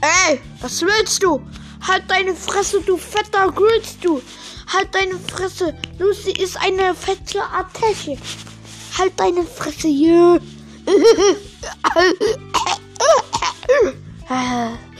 Ey, was willst du? Halt deine Fresse, du fetter Grüß, du. Halt deine Fresse. Lucy ist eine fette Attesche. Halt deine Fresse, jö. Äh,